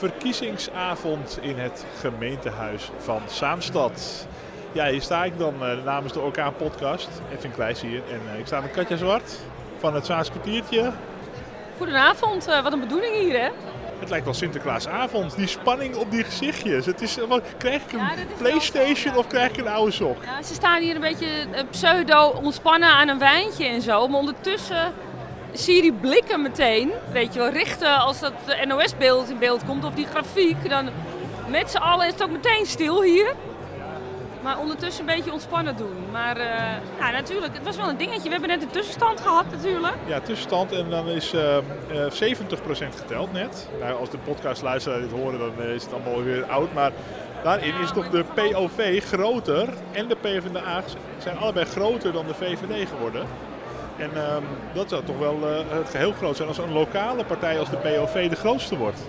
verkiezingsavond in het gemeentehuis van Zaanstad. Ja, hier sta ik dan uh, namens de Orkaan Podcast. Edwin Kleijs hier. En uh, ik sta met Katja Zwart van het Zaans kwartiertje. Goedenavond, uh, wat een bedoeling hier hè? Het lijkt wel Sinterklaasavond. Die spanning op die gezichtjes. Het is, wat, krijg ik een ja, Playstation of krijg ik een oude sok? Ja, ze staan hier een beetje pseudo ontspannen aan een wijntje en zo. Maar ondertussen zie je die blikken meteen, weet je wel, richten als dat NOS-beeld in beeld komt of die grafiek. Dan met z'n allen is het ook meteen stil hier. Maar ondertussen een beetje ontspannen doen. Maar uh, ja, natuurlijk, het was wel een dingetje. We hebben net een tussenstand gehad natuurlijk. Ja, tussenstand en dan is uh, uh, 70% geteld net. Nou, als de podcastluisteraar dit horen, dan is het allemaal weer oud. Maar daarin is toch de POV groter en de PvdA zijn allebei groter dan de VVD geworden. En um, dat zou toch wel uh, het geheel groot zijn als een lokale partij als de POV de grootste wordt.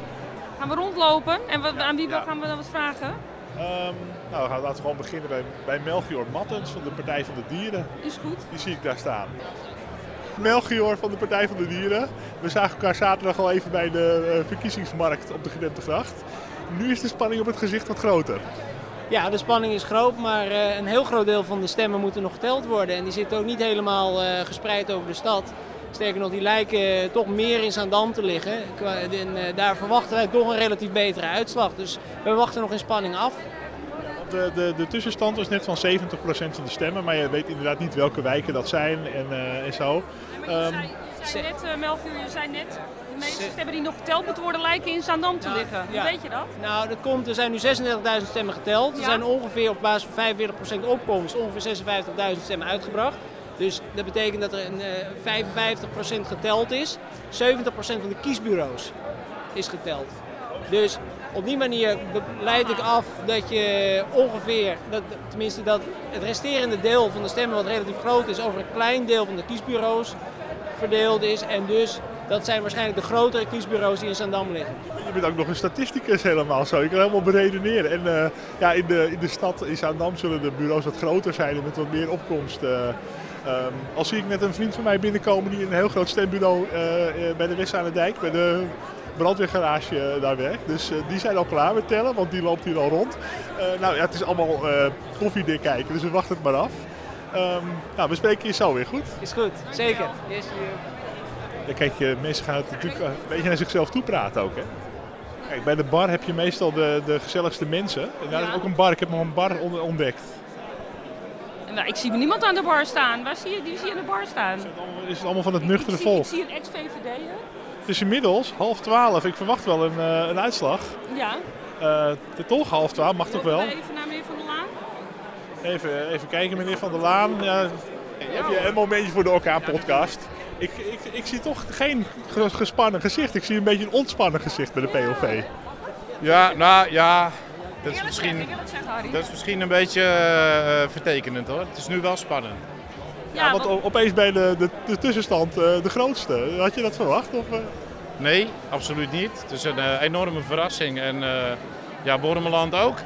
Gaan we rondlopen en aan wie ja. gaan we dan wat vragen? Um, nou, laten we gewoon beginnen bij, bij Melchior Mattens van de Partij van de Dieren. Is goed. Die zie ik daar staan. Melchior van de Partij van de Dieren. We zagen elkaar zaterdag al even bij de uh, verkiezingsmarkt op de Gedentegracht. Nu is de spanning op het gezicht wat groter. Ja, de spanning is groot, maar uh, een heel groot deel van de stemmen moeten nog geteld worden. En die zitten ook niet helemaal uh, gespreid over de stad. Sterker nog, die lijken toch meer in Zaandam te liggen. En daar verwachten wij toch een relatief betere uitslag. Dus we wachten nog in spanning af. De, de, de tussenstand is net van 70% van de stemmen, maar je weet inderdaad niet welke wijken dat zijn en, en zo. Je zei net, uh, Melchior, je zei net, de meeste stemmen die nog geteld moeten worden lijken in Zaandam te liggen. Ja. weet je dat? Nou, dat komt, er zijn nu 36.000 stemmen geteld. Er zijn ongeveer op basis van 45% opkomst ongeveer 56.000 stemmen uitgebracht. Dus dat betekent dat er een, uh, 55% geteld is. 70% van de kiesbureaus is geteld. Dus op die manier leid ik af dat je ongeveer, dat, tenminste dat het resterende deel van de stemmen, wat relatief groot is, over een klein deel van de kiesbureaus verdeeld is. En dus dat zijn waarschijnlijk de grotere kiesbureaus die in Zandam liggen. Je bent ook nog een statisticus helemaal zo. Je kan helemaal beredeneren. En uh, ja, in, de, in de stad in Zandam zullen de bureaus wat groter zijn en met wat meer opkomst. Uh, al zie ik net een vriend van mij binnenkomen die in een heel groot stembureau uh, bij de West aan de Dijk, bij de brandweergarage daar werkt. Dus die zijn al klaar met tellen, want die loopt hier al rond. Nou ja, het is allemaal koffiedik kijken, dus we wachten het maar af. Um, nou, we spreken je zo weer, goed? Is goed, zeker. Yes, ja, kijk, je, mensen gaan het natuurlijk een beetje naar zichzelf toe praten ook, hè? Kijk, bij de bar heb je meestal de, de gezelligste mensen. En daar ja. is ook een bar. Ik heb nog een bar ontdekt. Nou, ik zie niemand aan de bar staan. Waar zie je die zie je aan de bar staan? Is het allemaal, is het allemaal van het nuchtere volk? Ik zie een ex-VVD'er. Het is inmiddels half twaalf. Ik verwacht wel een, uh, een uitslag. Ja. Uh, toch half twaalf, mag toch wel? Even naar meneer Van der Laan. Even, even kijken, meneer Van der Laan. Ja, heb je een momentje voor de Orkaan-podcast? Ik, ik, ik zie toch geen gespannen gezicht. Ik zie een beetje een ontspannen gezicht bij de POV. Ja, nou ja. Dat is, misschien, dat is misschien een beetje uh, vertekenend hoor. Het is nu wel spannend. Ja, want wat... opeens bij de, de, de tussenstand uh, de grootste. Had je dat verwacht? Of, uh... Nee, absoluut niet. Het is een uh, enorme verrassing. En ja, Bormeland ook.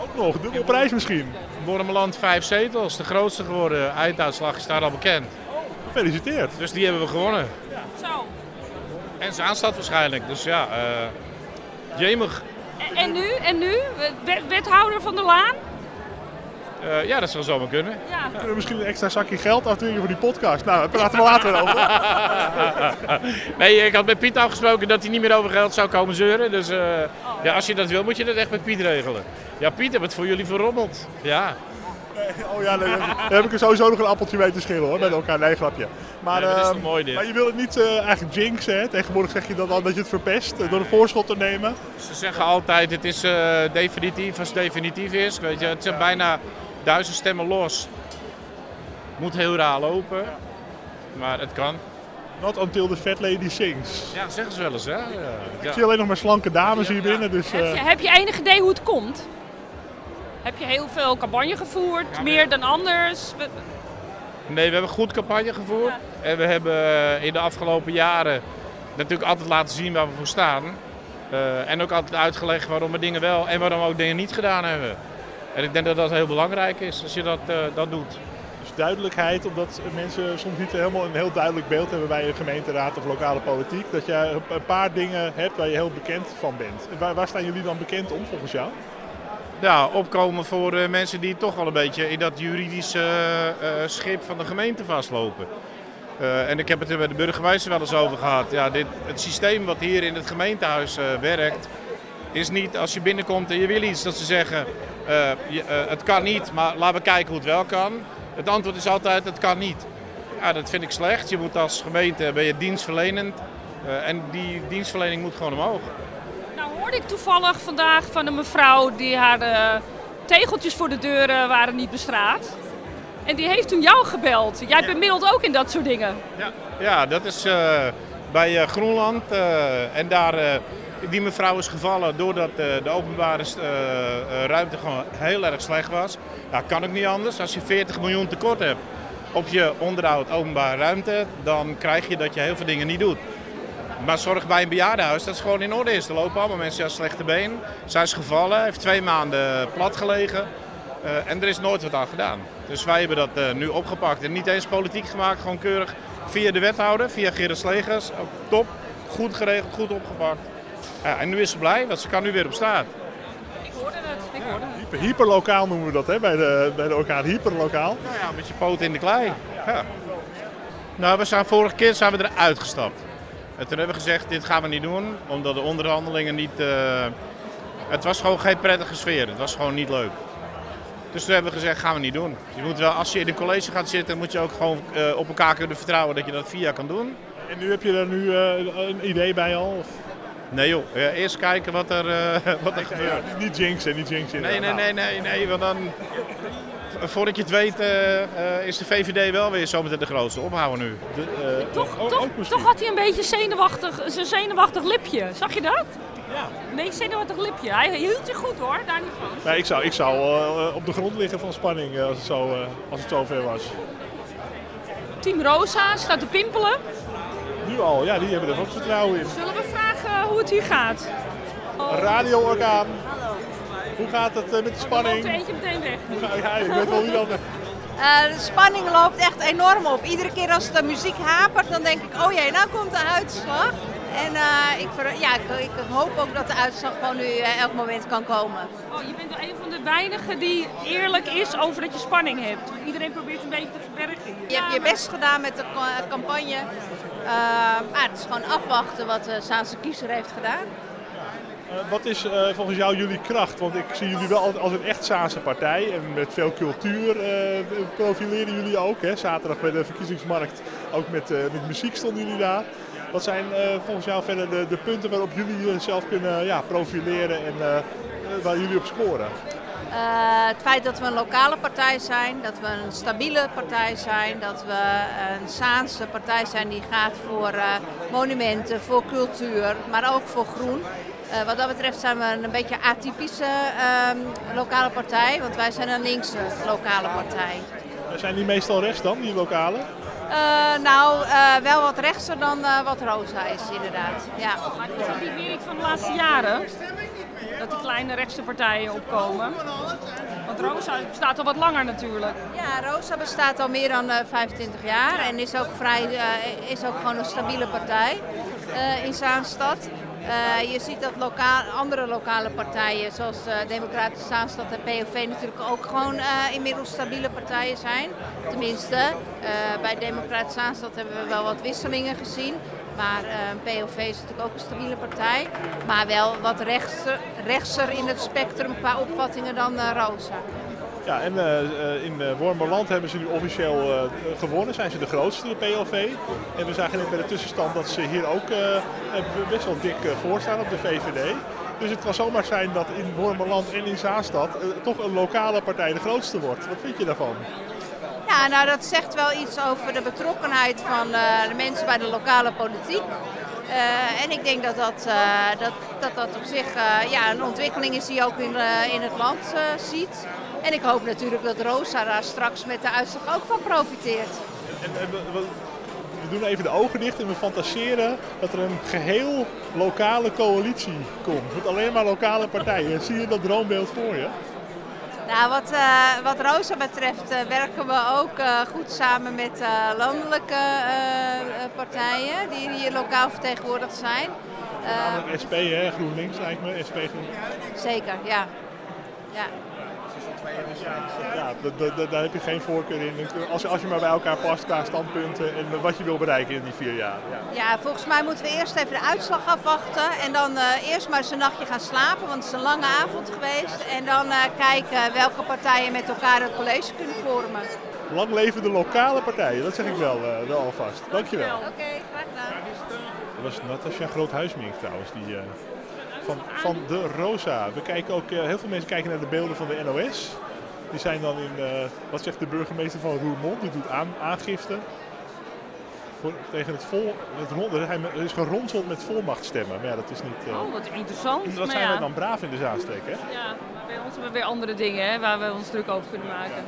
Ook nog, dubbel prijs misschien. Bormeland vijf zetels, de grootste geworden. Einduitslag is daar al bekend. Oh, gefeliciteerd. Dus die hebben we gewonnen. Ja. Zo. En Zaanstad waarschijnlijk. Dus ja, jemig. En, en nu? En nu? Wethouder van de Laan? Uh, ja, dat zou zomaar kunnen. Ja. Kunnen we misschien een extra zakje geld afdwingen voor die podcast? Nou, daar praten we later over. nee, ik had met Piet afgesproken dat hij niet meer over geld zou komen zeuren. Dus uh, oh. ja, als je dat wil, moet je dat echt met Piet regelen. Ja, Piet heeft het voor jullie verrommeld. Ja. Oh ja, dan heb ik er sowieso nog een appeltje mee te schillen hoor, met elkaar. Nee, grapje. Maar, nee, dat is toch mooi dit. maar je wil het niet uh, eigenlijk jinxen. Hè? Tegenwoordig zeg je dan al dat je het verpest door een voorschot te nemen. Ze zeggen altijd het is uh, definitief als het definitief is. Weet je, het zijn ja. bijna duizend stemmen los. Moet heel raar lopen, maar het kan. Not until the fat lady sings. Ja, zeggen ze wel eens, hè? Ja. Ik zie alleen nog maar slanke dames hier binnen. Dus, heb, je, uh... heb je enig idee hoe het komt? Heb je heel veel campagne gevoerd, ja, meer dan anders? Nee, we hebben goed campagne gevoerd. Ja. En we hebben eh, in de afgelopen jaren natuurlijk altijd laten zien waar we voor staan. Uh, en ook altijd uitgelegd waarom we dingen wel en waarom we ook dingen niet gedaan hebben. En ik denk dat dat heel belangrijk is als je dat, uh, dat doet. Dus duidelijkheid, omdat mensen soms niet helemaal een heel duidelijk beeld hebben bij een gemeenteraad of lokale politiek. Dat je een paar dingen hebt waar je heel bekend van bent. Waar, waar staan jullie dan bekend om volgens jou? Ja, opkomen voor uh, mensen die toch wel een beetje in dat juridische uh, schip van de gemeente vastlopen. Uh, en ik heb het er bij de burgemeester wel eens over gehad. Ja, dit, het systeem wat hier in het gemeentehuis werkt, is niet als je binnenkomt en je wil iets dat ze zeggen: je, het kan niet, maar laten we kijken hoe het wel kan. Het antwoord is altijd: het kan niet. Ja, dat vind ik slecht. Je moet als gemeente ben je dienstverlenend en die dienstverlening moet gewoon omhoog hoorde ik toevallig vandaag van een mevrouw die haar uh, tegeltjes voor de deuren waren niet bestraat. En die heeft toen jou gebeld. Jij bemiddelt ook in dat soort dingen. Ja, ja dat is uh, bij uh, Groenland. en daar, die mevrouw is gevallen doordat de openbare ruimte gewoon heel erg slecht was. Ja, kan ook niet anders. Als je 40 miljoen tekort hebt op je onderhoud openbare ruimte, dan krijg je dat je heel veel dingen niet doet. Maar zorg bij een bejaardenhuis dat het gewoon in orde is. Er lopen allemaal mensen aan slechte been. Zij is gevallen, heeft twee maanden plat gelegen. En er is nooit wat aan gedaan. Dus wij hebben dat nu opgepakt. En niet eens politiek gemaakt, gewoon keurig via de wethouder, via Gerrit Slegers. Top, goed geregeld, goed opgepakt. Ja, en nu is ze blij, want ze kan nu weer op straat. Ik hoorde het, ik hoorde het. Hyper, hyperlokaal noemen we dat hè, bij, de, bij de orkaan. Hyperlokaal. Nou ja, met je poot in de klei. Ja. Nou, we zijn vorige keer zijn we eruit gestapt. En toen hebben we gezegd, dit gaan we niet doen, omdat de onderhandelingen niet... Uh, het was gewoon geen prettige sfeer, het was gewoon niet leuk. Dus toen hebben we gezegd, gaan we niet doen. Je moet wel, als je in een college gaat zitten, moet je ook gewoon uh, op elkaar kunnen vertrouwen dat je dat via kan doen. En nu heb je er nu uh, een idee bij al? Of? Nee joh, ja, eerst kijken wat er, wat er gebeurt. Ja, niet jinxen, niet jinxen. Nee, nee, nee, nee, nee, want dan voordat je het weet uh, uh, is de VVD wel weer zometeen de grootste. Ophouden nu. De, uh, toch, toch, toch, had hij een beetje zenuwachtig, zijn zenuwachtig lipje. Zag je dat? Ja. Nee, zenuwachtig lipje. Hij hield zich goed hoor, daar niet van. Nee, ik zou, ik zou op de grond liggen van spanning als het zo, als het zo ver was. Team Rosa staat te pimpelen. Nu al, ja, die hebben er ook vertrouwen in. Zullen we het hier gaat? Radio-orkaan. Hoe gaat het met de spanning? Er eentje meteen weg. Ja, ik weet wel wie dan... Uh, de spanning loopt echt enorm op. Iedere keer als de muziek hapert, dan denk ik, oh jee, nou komt de uitslag. En uh, ik, ja, ik, ik, hoop ook dat de uitslag gewoon nu uh, elk moment kan komen. Oh, je bent een van de weinigen die eerlijk is over dat je spanning hebt. Iedereen probeert een beetje te verbergen. Je hebt je best gedaan met de campagne. Maar het is gewoon afwachten wat de Zaanse kiezer heeft gedaan. Uh, wat is uh, volgens jou jullie kracht? Want ik zie jullie wel als een echt Saanse partij en met veel cultuur uh, profileren jullie ook. Hè? Zaterdag bij de verkiezingsmarkt, ook met, met muziek stonden jullie daar. Wat zijn volgens jou verder de, de, punten waarop jullie jezelf kunnen ja, profileren en waar jullie op scoren? Het feit dat we een lokale partij zijn, dat we een stabiele partij zijn, dat we een Saanse partij zijn die gaat voor monumenten, voor cultuur, maar ook voor groen. Uh, wat dat betreft zijn we een beetje atypische uh, lokale partij, want wij zijn een linkse lokale partij. Zijn die meestal rechts dan, die lokale? Uh, nou, uh, wel wat rechtser dan uh, wat Rosa is, inderdaad. Ja. Maar is dat niet meer iets van de laatste jaren? Dat die kleine rechtse partijen opkomen? Want Rosa bestaat al wat langer natuurlijk. Ja, Rosa bestaat al meer dan 25 jaar en is ook, vrij, is ook gewoon een stabiele partij in Zaanstad. Je ziet dat lokaal, andere lokale partijen, zoals de Democratische Zaanstad en POV, natuurlijk ook gewoon inmiddels stabiele partijen zijn. Tenminste, bij Democratische Zaanstad hebben we wel wat wisselingen gezien. Maar POV is natuurlijk ook een stabiele partij. Maar wel wat rechtser, rechtser in het spectrum qua opvattingen dan Rosa. Ja, en uh, in uh, Wormerland hebben ze nu officieel uh, gewonnen. Zijn ze de grootste, de PLV. En we zagen net bij de tussenstand dat ze hier ook best wel dik voor staan op de VVD. Dus het kan zomaar zijn dat in Wormerland en in Zaanstad toch een lokale partij de grootste wordt. Wat vind je daarvan? Nou dat zegt wel iets over de betrokkenheid van de mensen bij de lokale politiek. Uh, en ik denk dat dat, uh, dat, dat, dat op zich ja, een ontwikkeling is die je ook in, in het land ziet. En ik hoop natuurlijk dat Rosa daar straks met de uitslag ook van profiteert. En, we doen even de ogen dicht en we fantaseren dat er een geheel lokale coalitie komt. Met alleen maar lokale partijen. Zie je dat droombeeld voor je? Nou, wat, uh, wat Rosa betreft uh, werken we ook uh, goed samen met landelijke partijen die hier lokaal vertegenwoordigd zijn. SP, hè? GroenLinks lijkt me. SP GroenLinks. Zeker, ja. ja. Ja, daar heb je geen voorkeur in. Als, als je maar bij elkaar past qua standpunten en wat je wil bereiken in die vier jaar. Ja, ja volgens mij moeten we eerst even de uitslag afwachten. En dan uh, eerst maar eens een nachtje gaan slapen, want het is een lange avond geweest. En dan uh, kijken welke partijen met elkaar het college kunnen vormen. Lang leven de lokale partijen, dat zeg ik wel, uh, wel alvast. Dankjewel. Oké, okay, graag gedaan. Dat was Natasja Groothuismink trouwens, die van, van de Rosa. We kijken ook, heel veel mensen kijken naar de beelden van de NOS. Die zijn dan in, uh, wat zegt de burgemeester van Roermond, die doet aan, aangifte. Voor, tegen het vol, het hij is geronseld met volmachtstemmen. Maar ja, dat is niet... Uh, oh, wat interessant. Dat zijn ja. wij dan braaf in de Zaanstreek, hè? Ja, bij ons hebben we weer andere dingen hè, waar we ons druk over kunnen maken.